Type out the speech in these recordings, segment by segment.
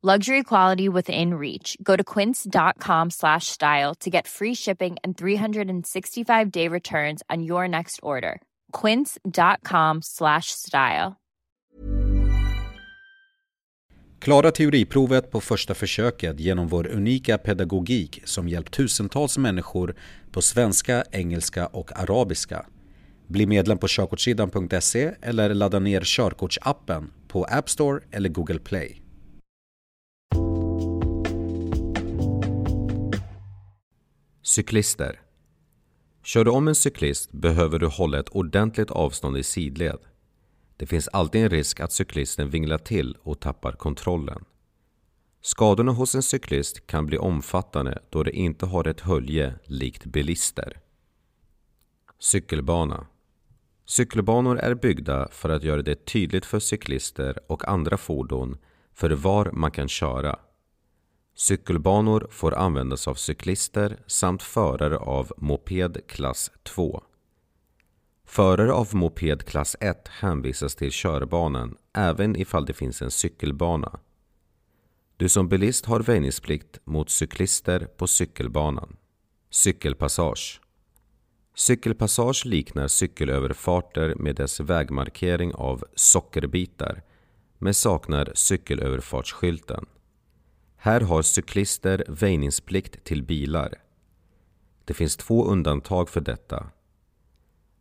Luxury quality within reach. Go to quince.com slash style to get free shipping and 365 day returns on your next order. Quince.com slash style. Klara teoriprovet på första försöket genom vår unika pedagogik som hjälpt tusentals människor på svenska, engelska och arabiska. Bli medlem på körkortssidan.se eller ladda ner körkortsappen på App Store eller Google Play. Cyklister. Kör du om en cyklist behöver du hålla ett ordentligt avstånd i sidled. Det finns alltid en risk att cyklisten vinglar till och tappar kontrollen. Skadorna hos en cyklist kan bli omfattande då de inte har ett hölje likt bilister. Cykelbana Cykelbanor är byggda för att göra det tydligt för cyklister och andra fordon för var man kan köra. Cykelbanor får användas av cyklister samt förare av moped klass 2. Förare av moped klass 1 hänvisas till körbanan även ifall det finns en cykelbana. Du som bilist har väjningsplikt mot cyklister på cykelbanan. Cykelpassage Cykelpassage liknar cykelöverfarter med dess vägmarkering av sockerbitar men saknar cykelöverfartsskylten. Här har cyklister väjningsplikt till bilar. Det finns två undantag för detta.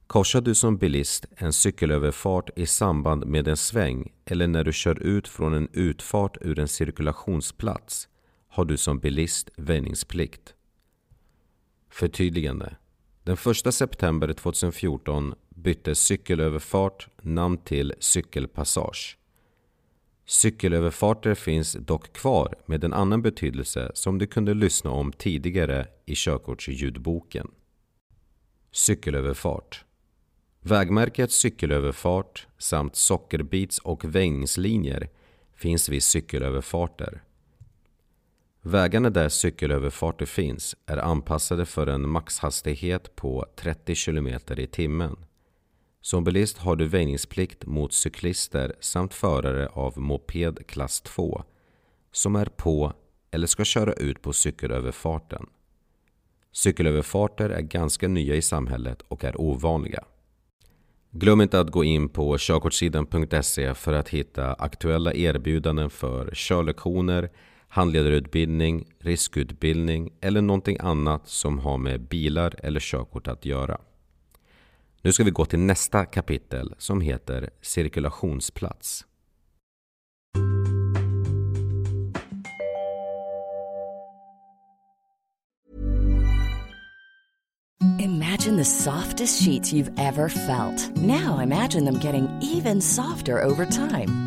Korsar du som bilist en cykelöverfart i samband med en sväng eller när du kör ut från en utfart ur en cirkulationsplats har du som bilist väjningsplikt. Förtydligande. Den 1 september 2014 bytte cykelöverfart namn till cykelpassage. Cykelöverfarter finns dock kvar med en annan betydelse som du kunde lyssna om tidigare i körkortsljudboken. Cykelöverfart Vägmärket cykelöverfart samt sockerbits och väjningslinjer finns vid cykelöverfarter. Vägarna där cykelöverfarter finns är anpassade för en maxhastighet på 30 km i timmen. Som bilist har du väjningsplikt mot cyklister samt förare av moped klass 2 som är på eller ska köra ut på cykelöverfarten. Cykelöverfarter är ganska nya i samhället och är ovanliga. Glöm inte att gå in på körkortssidan.se för att hitta aktuella erbjudanden för körlektioner, handledarutbildning, riskutbildning eller någonting annat som har med bilar eller körkort att göra. Nu ska vi gå till nästa kapitel som heter cirkulationsplats. Imagine the softest sheets you've ever felt. Now imagine them getting even softer over time.